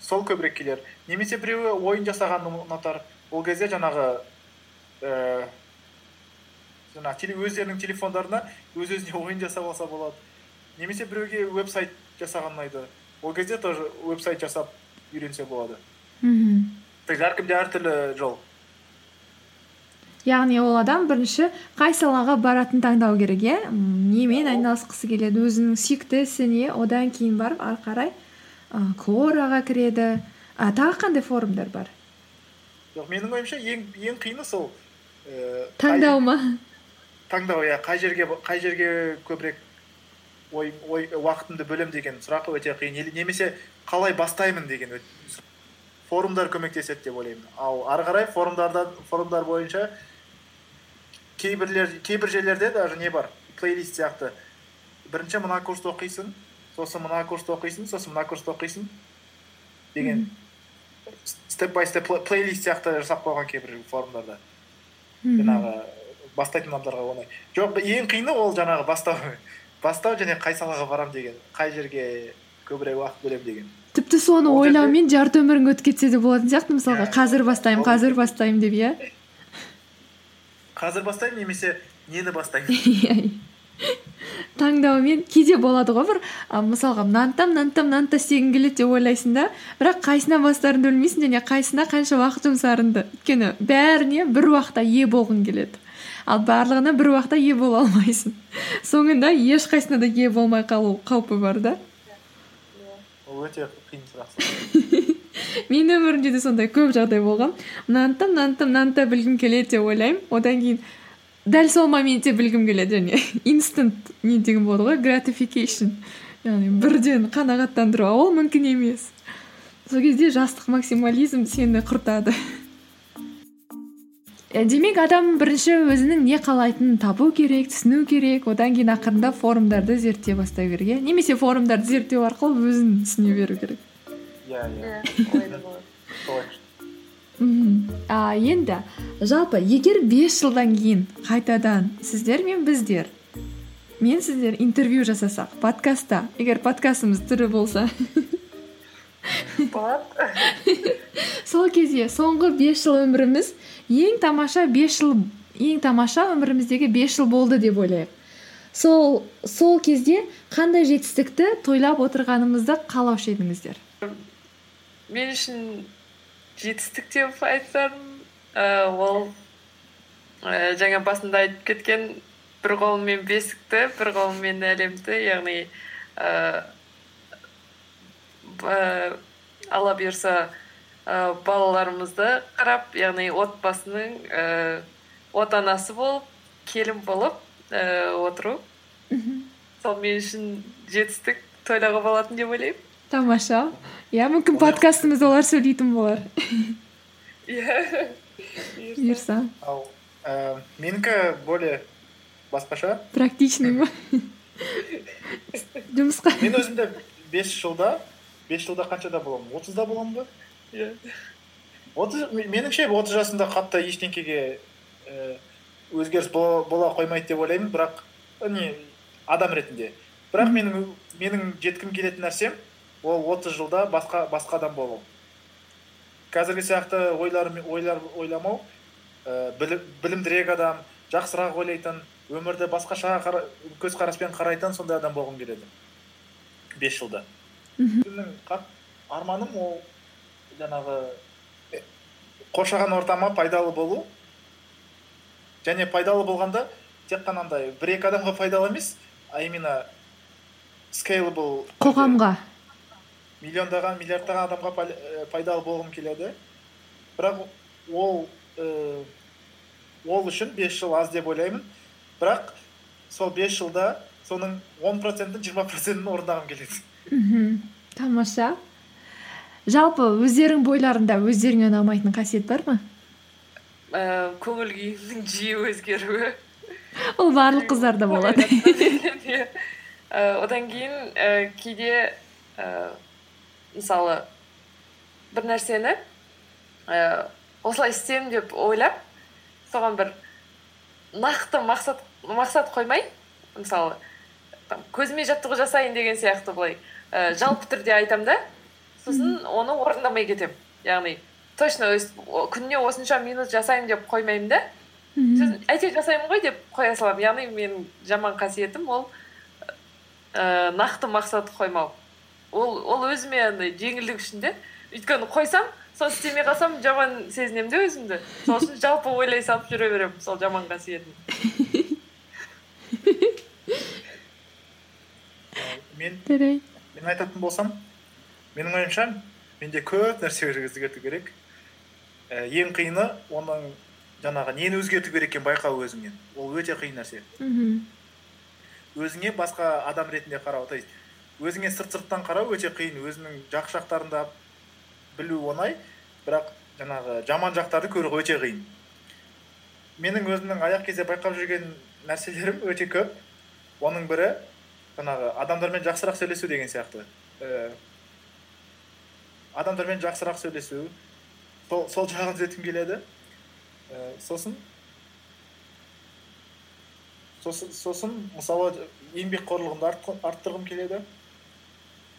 Сол көбірек келер. Немесе біреуі ойын жасағанды ұнатар. Ол кезде жаңағы ііі жаңағы теле- өздерінің телефондарына өз өзіне ойын жасап алса болады. Немесе біреуге веб сайт жасаған ұнайды. Ол кезде тоже веб сайт жасап үйренсе болады. Мхм. Әркімде әртүрлі жол. Яғни ол адам бірінші қай салаға баратынын таңдау керек иә? Немен айналысқысы келеді? Өзінің сүйікті ісіне одан кейін барып ары қарай ы квораға кіреді. А тағы қандай форумдар бар? Жоқ менің ойымша ең ең қиыны сол ііі таңдау ма? Таңдау иә. Қай жерге қай жерге көбірек ой ой уақытымды бөлем деген сұрақ өте қиын. Немесе қалай бастаймын деген форумдар көмектеседі деп ойлаймын. Ал ары қарай форумдар бойынша кейбірлер кейбір жерлерде даже не бар? Плейлист сияқты. Бірінші мына курсты оқисың сосын мына курсты оқисың сосын мына курсты оқисың деген степ бай степ плейлист сияқты жасап қойған кейбір форумдарда. Жаңағы бастайтын адамдарға оңай. Жоқ ең қиыны ол жаңағы бастау бастау және қай салаға барам деген қай жерге көбірек уақыт бөлемін деген. Тіпті соны ойлаумен жарты өмірің өтіп кетсе де болатын сияқты мысалға. Иә. қазір бастаймын қазір бастаймын деп иә? [laughs] Қазір бастаймын немесе нені бастаймын? [laughs] Таңдаумен кейде болады ғой бір а, мысалға мынаны да мынаны да мынаны да істегің келеді деп ойлайсың да бірақ қайсына бастарыңды білмейсің және қайсына қанша уақыт жұмсарыңды өйткені бәріне бір уақытта ие болғың келеді. Ал барлығына бір уақытта ие бола алмайсың. Соңында ешқайсысына да ие болмай қалу қаупі бар да. Өте қиын сұрақ. [laughs] Менің өмірімде де сондай көп жағдай болған. Мынаны да мынаны мынаны білгім келеді деп ойлаймын. Одан кейін дәл сол моментте білгім келеді. Және [laughs] инстант не деген болады ғой? Гратификейшн яғни бірден қанағаттандыру. Ол мүмкін емес. Сол кезде жастық максимализм сені құртады. [laughs] Демек адам бірінші өзінің не қалайтынын табу керек түсіну керек одан кейін ақырындап форумдарды зерттей бастау керек иә немесе форумдарды зерттеу арқылы өзін түсіне беру керек. Иә иә. [laughs] Солай мхм а енді жалпы егер бес жылдан кейін қайтадан сіздер мен біздер мен сіздер интервью жасасақ подкастта егер подкастымыз тірі болса. [laughs] Сол кезде соңғы бес жыл өміріміз ең тамаша бес жыл ең тамаша өміріміздегі бес жыл болды деп ойлайық. Сол сол кезде қандай жетістікті тойлап отырғанымызды қалаушы едіңіздер? Мен үшін жетістік деп айтсам ә, ол ә, жаңа басында айтып кеткен бір қолыммен бесікті бір қолыммен әлемді яғни ә, ба- алла бұйырса ә, балаларымызды қарап яғни отбасының ә, отанасы болып келін болып ә, отыру. Сол мен үшін жетістік тойлауға болатын деп ойлаймын. Тамаша. Иә мүмкін подкастымызда олар сөйлейтін болар. Иә. [laughs] Бұйырса. Ал ііі менікі более басқаша. Практичный ма? [laughs] Жұмысқа? Мен өзімде бес жылда бес жылда қаншада боламын? отызда боламын ба? Иә меніңше отыз жасымда қатты ештеңкеге ііі өзгеріс бола, қоймайды деп ойлаймын. Бірақ не адам ретінде. Бірақ менің менің жеткім келетін нәрсем ол отыз жылда басқа басқа адам болу. Қазіргі сияқты ойлар ойлар ойламау ііі білім, білімдірек адам жақсырақ ойлайтын өмірді басқаша қара, көзқараспен қарайтын сондай адам болғым келеді. Бес жылда. Қат арманым ол жаңағы қоршаған ортама пайдалы болу және пайдалы болғанда тек қана андай бір екі адамға пайдалы емес а именно scalable қоғамға. миллиондаған миллиардтаған адамға э, пайдалы болғым келеді. Бірақ ол э, ол үшін бес жыл аз деп ойлаймын. Бірақ сол бес жылда соның он процентін жиырма процентін орындағым келеді. Мхм. Тамаша. Жалпы өздерің бойларында өздеріңе ұнамайтын қасиет бар ма? Ә, көңіл күйімнің жиі өзгеруі. Ол барлық қыздарда болады. Иә. Ә, одан кейін ә, кейде ә, мысалы бір нәрсені ә, осылай істеймін деп ойлап соған бір нақты мақсат мақсат қоймай мысалы там, көзіме жаттығу жасайын деген сияқты былай ә, жалпы түрде айтамын да сосын оны орындамай кетемін яғни точно күніне осынша минут жасаймын деп қоймаймын да сосын әйтеуір жасаймын ғой деп қоя саламын яғни менің жаман қасиетім ол ә, нақты мақсат қоймау ол ол өзіме андай жеңілдік үшін де өйткені қойсам соны істемей қалсам жаман сезінемін де өзімді сол үшін жалпы ойлай салып жүре беремін сол жаман қасиетін мен жарайды мен айтатын болсам менің ойымша менде көп нәрсе өзгерту керек. Ә, ең қиыны оның жаңағы нені өзгерту керек екенін байқау өзіңнен. Ол өте қиын нәрсе. Мхм. Өзіңе басқа адам ретінде қарау. То есть өзіңе сырт сырттан қарау өте қиын. Өзіңнің жақсы жақтарын да білу оңай бірақ жаңағы жаман жақтарды көру өте қиын. Менің өзімнің аяқ кезде байқап жүрген нәрселерім өте көп. Оның бірі жаңағы адамдармен жақсырақ сөйлесу деген сияқты. Ііі, адамдармен жақсырақ сөйлесу сол, жағын түзеткім келеді. Ііі, сосын сосын сосын мысалы еңбекқорлығымды арттырғым келеді.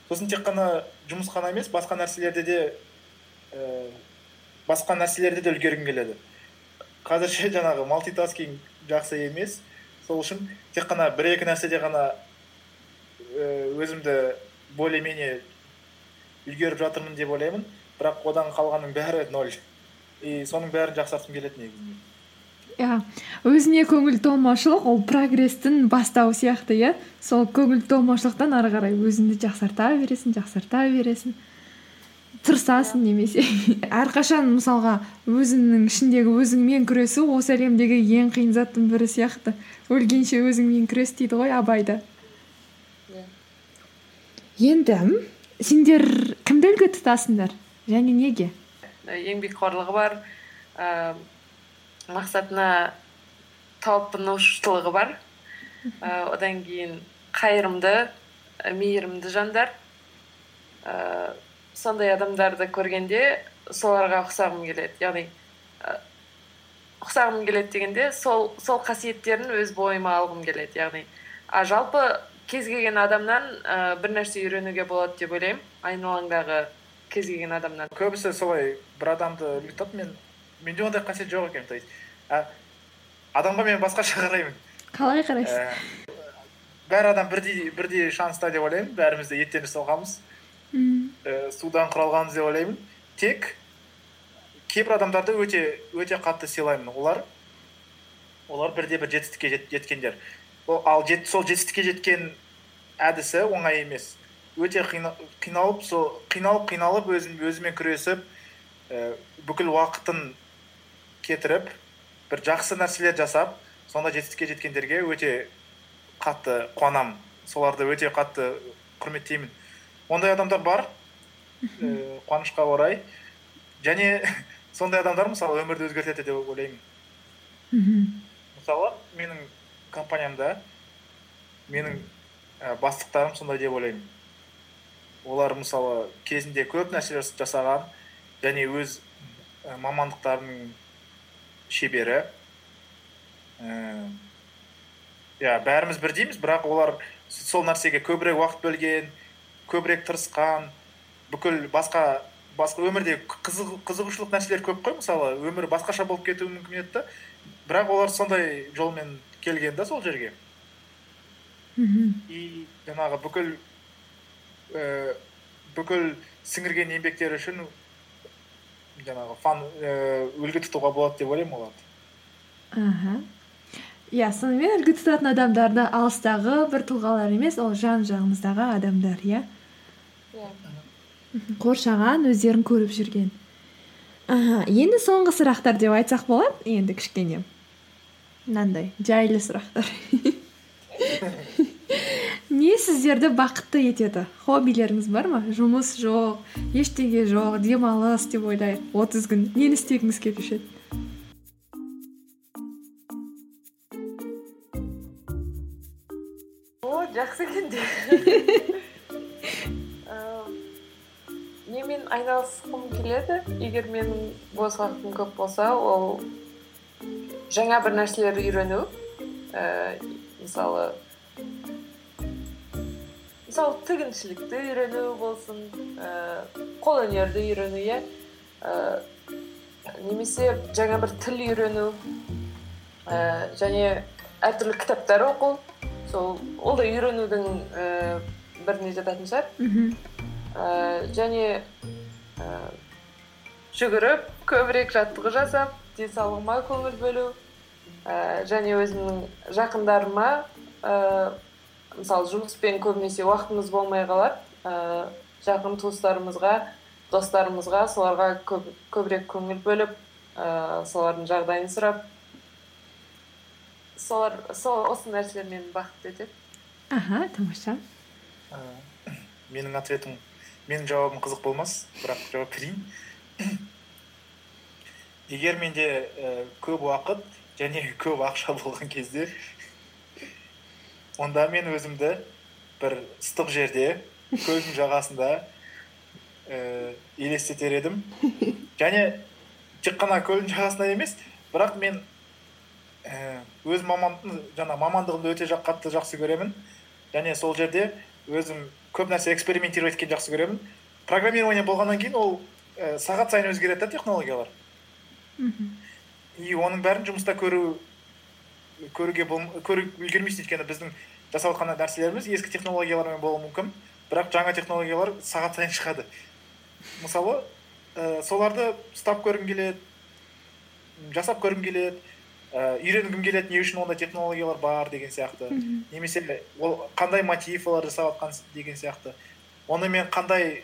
Сосын тек қана жұмыс қана емес басқа нәрселерде де ііі басқа нәрселерде де үлгергім келеді. Қазірше жаңағы малтитаскинг жақсы емес. Сол үшін тек қана бір екі нәрседе ғана ііі өзімді более менее үлгеріп жатырмын деп ойлаймын. Бірақ одан қалғанның бәрі ноль. И соның бәрін жақсартқым келеді негізінде. Иә. Өзіне көңіл толмаушылық ол прогресстің бастауы сияқты иә. Сол көңіл толмаушылықтан ары қарай өзіңді жақсарта бересің жақсарта бересің. Тырысасың немесе. [laughs] Әрқашан мысалға өзіңнің ішіндегі өзіңмен күресу осы әлемдегі ең қиын заттың бірі сияқты. Өлгенше өзіңмен күрес дейді ғой абайда Иә. енді сендер кімді үлгі тұтасыңдар. Және неге? Еңбекқорлығы бар ә, мақсатына талпынушылығы бар. Ә, одан кейін қайырымды ә, мейірімді жандар. Ә, сондай адамдарды көргенде соларға ұқсағым келеді. Яғни ә, ұқсағым келеді дегенде сол сол қасиеттерін өз бойыма алғым келеді. Яғни а жалпы кез келген адамнан ә, бір нәрсе үйренуге болады деп ойлаймын. Айналаңдағы кез келген адамнан. Көбісі солай бір адамды үлгі тұтады мен менде ондай қасиет жоқ екен то есть а, адамға мен басқаша қараймын қалай қарайсың? Ііі, бәр адам бірдей бірдей шанста деп ойлаймын. Бәріміз де еттен жасалғанбыз Мм, ііі судан құралғанбыз деп ойлаймын. Тек кейбір адамдарды өте өте қатты сыйлаймын олар. Олар бірде бір жетістікке жет- жеткендер. Ол- ал жет, сол жетістікке жеткен әдісі оңай емес. Өте қина- қиналып сол қиналып қиналып өзім өзімен күресіп і бүкіл уақытын кетіріп бір жақсы нәрселер жасап сонда жетістікке жеткендерге өте қатты қуанамын соларды өте қатты құрметтеймін. Ондай адамдар бар ііі қуанышқа орай. Және [laughs] сондай адамдар мысалы өмірді өзгертеді деп ойлаймын. Мхм. мысалы менің компаниямда менің і бастықтарым сондай деп ойлаймын. Олар мысалы кезінде көп нәрсе жас- жасаған және өз і мамандықтарының шебері. Ііі иә бәріміз бірдейміз бірақ олар сол нәрсеге көбірек уақыт бөлген көбірек тырысқан бүкіл басқа басқа өмірде қызығушылық нәрселер көп қой мысалы өмір басқаша болып кетуі мүмкін еді бірақ олар сондай жолмен келген да сол жерге. Мхм. и жаңағы бүкіл ііі бүкіл сіңірген еңбектері үшін жаңағы фан ііі үлгі тұтуға болады деп ойлаймын оларды. Аха. Иә сонымен үлгі тұтатын адамдарды алыстағы бір тұлғалар емес ол жан жағымыздағы адамдар иә? Иә. Мхм, қоршаған өздерін көріп жүрген. Аха енді соңғы сұрақтар деп айтсақ болады енді кішкене. Мынандай жайлы сұрақтар. [laughs] [laughs] не сіздерді бақытты етеді. Хоббилеріңіз бар ма? Жұмыс жоқ ештеңе жоқ демалыс деп ойлайық. Отыз күн. Нені істегіңіз келуші еді о жақсы екен [laughs] немен айналысқым келеді? Егер менің бос уақытым көп болса ол жаңа бір нәрселер үйрену. Ііі мысалы мысалы тігіншілікті үйрену болсын ііі қолөнерді үйрену иә? Ііі немесе жаңа бір тіл үйрену ііі және әртүрлі кітаптар оқу. Сол ол да үйренудің ііі біріне жататын шығар. Мхм. Ііі және ііі жүгіріп көбірек жаттығу жасап денсаулығыма көңіл бөлу. Ііі және өзімнің жақындарыма ііі мысалы жұмыспен көбінесе уақытымыз болмай қалады. Ііі жақын туыстарымызға достарымызға соларға көп, көбірек көңіл бөліп ііі солардың жағдайын сұрап солар сол осы нәрселер мені бақытты етеді аха тамаша. Ә, [coughs] менің ответім менің жауабым қызық болмас бірақ жауап берейін. [coughs] Егер менде і, көп уақыт және көп ақша болған кезде онда мен өзімді бір ыстық жерде көлдің жағасында і, елестетер едім. Және тек қана көлдің жағасында емес бірақ мен і, өз маман жаңа мамандығымды өте қатты жақсы көремін. Және сол жерде өзім көп нәрсе экспериментировать еткенді жақсы көремін. Программирование болғаннан кейін ол і, сағат сайын өзгереді да технологиялар. Мхм. И оның бәрін жұмыста көру көруге бол көріп үлгермейсің өйткені біздің жасап жатқан нәрселеріміз ескі технологиялармен болуы мүмкін. Бірақ жаңа технологиялар сағат сайын шығады. Мысалы і, соларды ұстап көргім келеді жасап көргім келеді і, үйренгім келеді не үшін ондай технологиялар бар деген сияқты. Немесе ол қандай мотив олар жасап жатқан с- деген сияқты. Оны мен қандай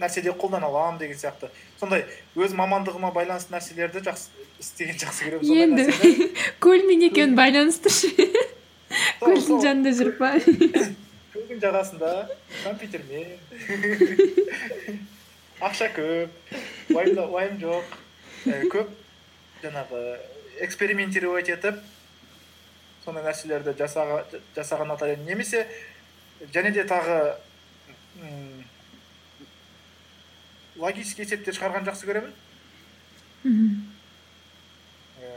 нәрседе қолдана аламын деген сияқты. Сондай өз мамандығыма байланысты нәрселерді жақсы істеген жақсы көремін енді [laughs] көлмен екеуін байланыстыршы көлдің жанында жүріп па? [laughs] Көлдің жағасында компьютермен. [laughs] Ақша көп уайым жоқ. І, көп жаңағы экспериментировать етіп сондай нәрселерді жасаға, жасаған едім немесе және де тағы м, логический есептер шығарған жақсы көремін. Мхм. Ііі,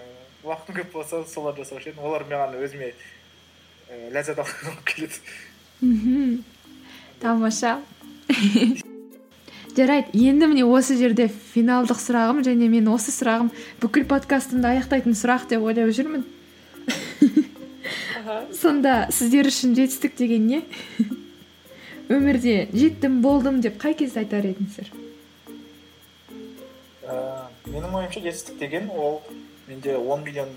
уақытым көп болса соларды жасаушы едім олар маған өзіме і, ләззат алғым келеді. Мхм. Тамаша. [laughs] Жарайды енді міне осы жерде финалдық сұрағым және мен осы сұрағым бүкіл подкастымды аяқтайтын сұрақ деп ойлап жүрмін. Сонда сіздер үшін жетістік деген не [laughs] өмірде жеттім болдым деп қай кезде айтар едіңіздер? Ііі, менің ойымша жетістік деген ол менде 10 миллион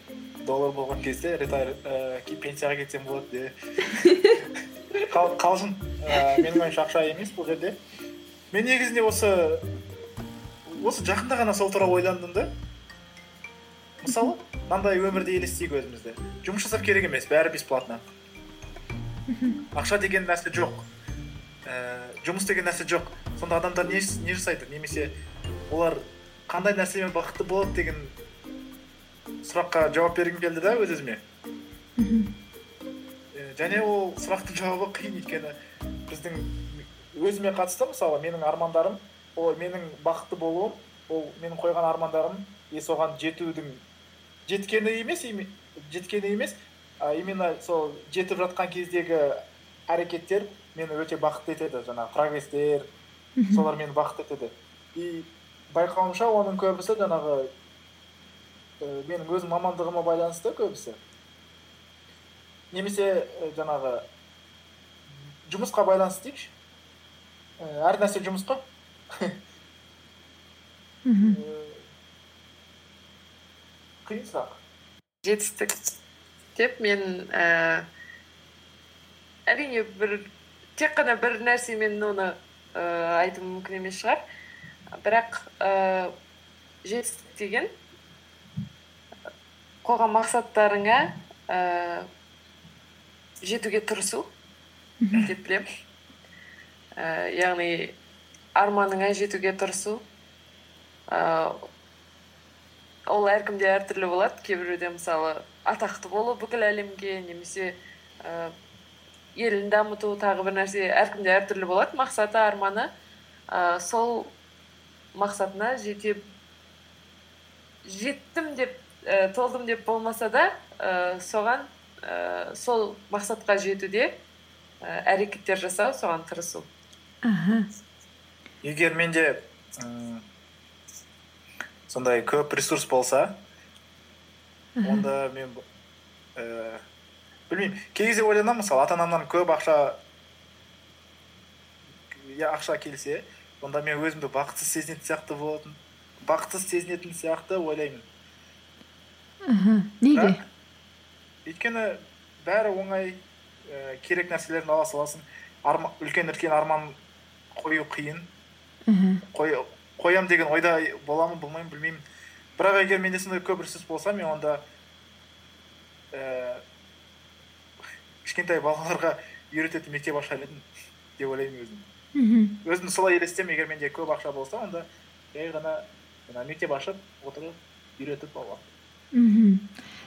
доллар болған кезде ретайр ііі пенсияға кетсем болады де Қал- қалжың ііі менің ойымша ақша емес бұл жерде мен негізінде осы осы жақында ғана сол туралы ойландым да мысалы мынандай өмірді елестейік өзімізді жұмыс жасап керек емес бәрі бесплатно ақша деген нәрсе жоқ ііі жұмыс деген нәрсе жоқ сонда адамдар не жасайды немесе олар қандай нәрсемен бақытты болады деген сұраққа жауап бергім келді да өз өзіме. Және ол сұрақтың жауабы қиын өйткені біздің өзіме қатысты мысалы менің армандарым ол менің бақытты болуым ол менің қойған армандарым и соған жетудің жеткені емес жеткені емес а именно сол жетіп жатқан кездегі әрекеттер мені өте бақытты етеді жаңағы прогресстер солар мені бақытты етеді. И байқауымша оның көбісі жаңағы і, менің өз мамандығыма байланысты көбісі. Немесе і, жаңағы жұмысқа байланысты дейікші. І, әр нәрсе жұмыс қой. Мхм. Қиын сұрақ. жетістік. Деп мен ііі әрине бір тек қана бір нәрсемен оны ііі айту мүмкін емес шығар. Бірақ ііі жетістік деген қойған мақсаттарыңа ііі жетуге тырысу. Деп білемін ііі яғни арманыңа жетуге тырысу. Ііі ол әркімде әртүрлі болады. Кейбіреуде мысалы атақты болу бүкіл әлемге немесе ііі елін дамыту тағы бір нәрсе әркімде әртүрлі болады. Мақсаты арманы. Ііі сол мақсатына жете жеттім деп і толдым деп болмаса да ііі соған ііі сол мақсатқа жетуде і әрекеттер жасау соған тырысу. Аха. Егер менде м, сондай көп ресурс болса онда мен ііі білмеймін. Кей кезде ойланамын мысалы ата анамнан көп ақша иә ақша келсе онда мен өзімді бақытсыз сезінетін сияқты болатын. Бақытсыз сезінетін сияқты ойлаймын. Аха неге? Өйткені бәрі оңай ә, керек нәрселерін ала саласың. Арма, үлкен үлкен арман қою қиын. Мхм. Қой, қоям деген ойда боламын болмаймын білмеймін. Бірақ егер менде сондай көп ресурс болса мен онда ііі кішкентай балаларға үйрететін мектеп ашар едім деп ойлаймын өзім. Мхм. өзім солай елестемін егер менде көп ақша болса онда жай ғана мына мектеп ашып отырып үйретіп балаларға мхм.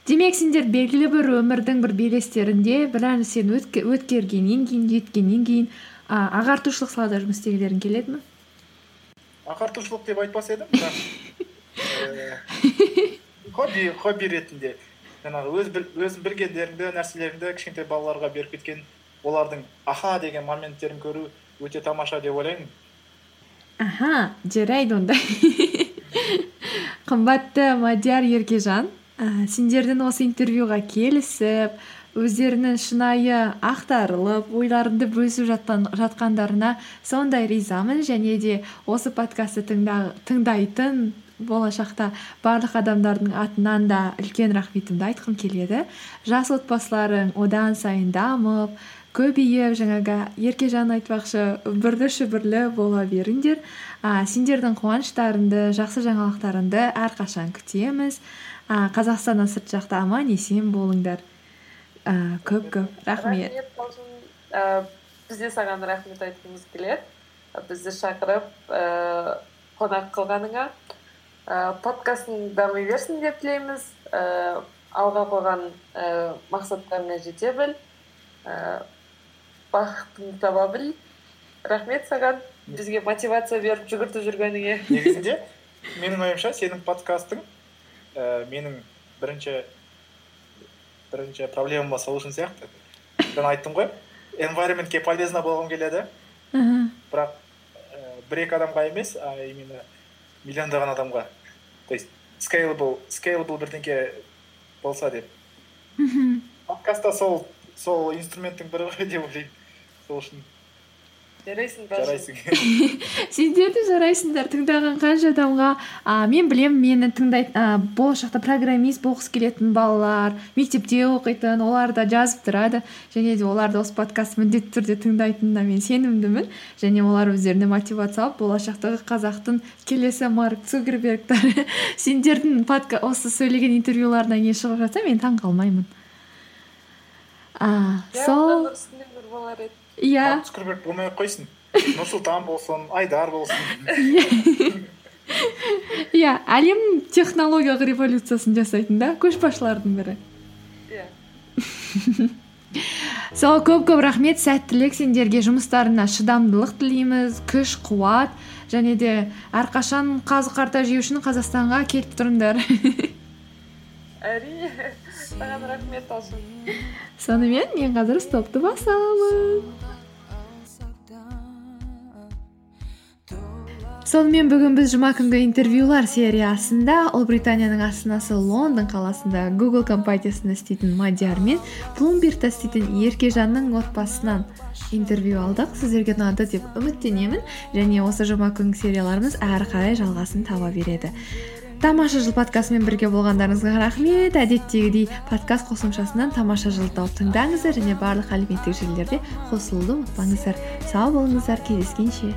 Демек сендер белгілі бір өмірдің бір белестерінде бір нәрсені өтке- өткергеннен кейін жеткеннен кейін а, ағартушылық салада жұмыс істегілерің келеді ме? Ағартушылық деп айтпас едім бірақ ііі, [laughs] хобби хобби ретінде. Жаңағы өз өзің білгендеріңді нәрселеріңді кішкентай балаларға беріп кеткен олардың аха деген моменттерін көру өте тамаша деп ойлаймын аха жарайды онда қымбатты мадияр еркежан ә, сендердің осы интервьюға келісіп өздерінің шынайы ақтарылып ойларыңды бөлісіп жатқан, жатқандарына сондай ризамын және де осы подкастты тыңда, тыңдайтын болашақта барлық адамдардың атынан да үлкен рахметімді айтқым келеді жас отбасыларың одан сайын дамып көбейіп жаңағы еркежан айтпақшы үбірлі шүбірлі бола беріңдер. А, сендердің қуаныштарыңды жақсы жаңалықтарыңды әрқашан күтеміз. А, қазақстаннан сырт жақта аман есен болыңдар. А, көп көп. Рахмет. Ә, біз де саған рахмет айтқымыз келеді. Бізді шақырып ііі қонақ қылғаныңа Ә, подкастың дами берсін деп тілейміз. Ә, алға қойған ііі мақсаттарыңа жете біл. Ііі бақытыңды таба біл рахмет саған бізге мотивация беріп жүгіртіп жүргеніңе негізінде менің ойымша сенің подкастың ііі менің бірінші бірінші проблемама solution сияқты. Жаңа айттым ғой environmentке полезно болғым келеді. Аха. бірақ ііі бір екі адамға емес а именно миллиондаған адамға. То есть scalable scalable бірдеңке болса деп. Мгм. подкастта сол сол инструменттің бірі ғой деп ойлаймын. Сол үшін. Жарайсың [laughs] сендер де жарайсыңдар. Тыңдаған қанша адамға а, мен білемін мені тыңдайтын а, болашақта программист болғысы келетін балалар мектепте оқитын олар да жазып тұрады. Және де оларды осы подкастты міндетті түрде тыңдайтынына мен сенімдімін. Және олар өздеріне мотивация алып болашақтағы қазақтың келесі марк цукербергтары. [laughs] Сендердің подка осы сөйлеген интервьюларынан кейін шығып жатса мен таң а, иә сол иә. Болмай ақ қойсын. Нұрсұлтан болсын айдар болсын. [laughs] Иә. Әлем технологиялық революциясын жасайтын да көшбасшылардың бірі. Иә. [laughs] Сол көп көп рахмет сәттілік сендерге. Жұмыстарына шыдамдылық тілейміз күш қуат және де әрқашан қазы қарта жеу үшін қазақстанға келіп тұрыңдар. [laughs] Әрине. Саған рахмет сонымен мен қазір стопты басамын сонымен бүгін біз жұма күнгі интервьюлар сериясында ұлыбританияның астанасы лондон қаласында google компаниясында істейтін мадияр мен плумбергта істейтін еркежанның отбасынан интервью алдық. Сіздерге ұнады деп үміттенемін. Және осы жұма күнгі серияларымыз әрі қарай жалғасын таба береді. Тамаша жыл подкастымен бірге болғандарыңызға рахмет. Әдеттегідей подкаст қосымшасынан тамаша жыл тауып тыңдаңыздар және барлық әлеуметтік желілерде қосылуды ұмытпаңыздар. Сау болыңыздар. Кездескенше.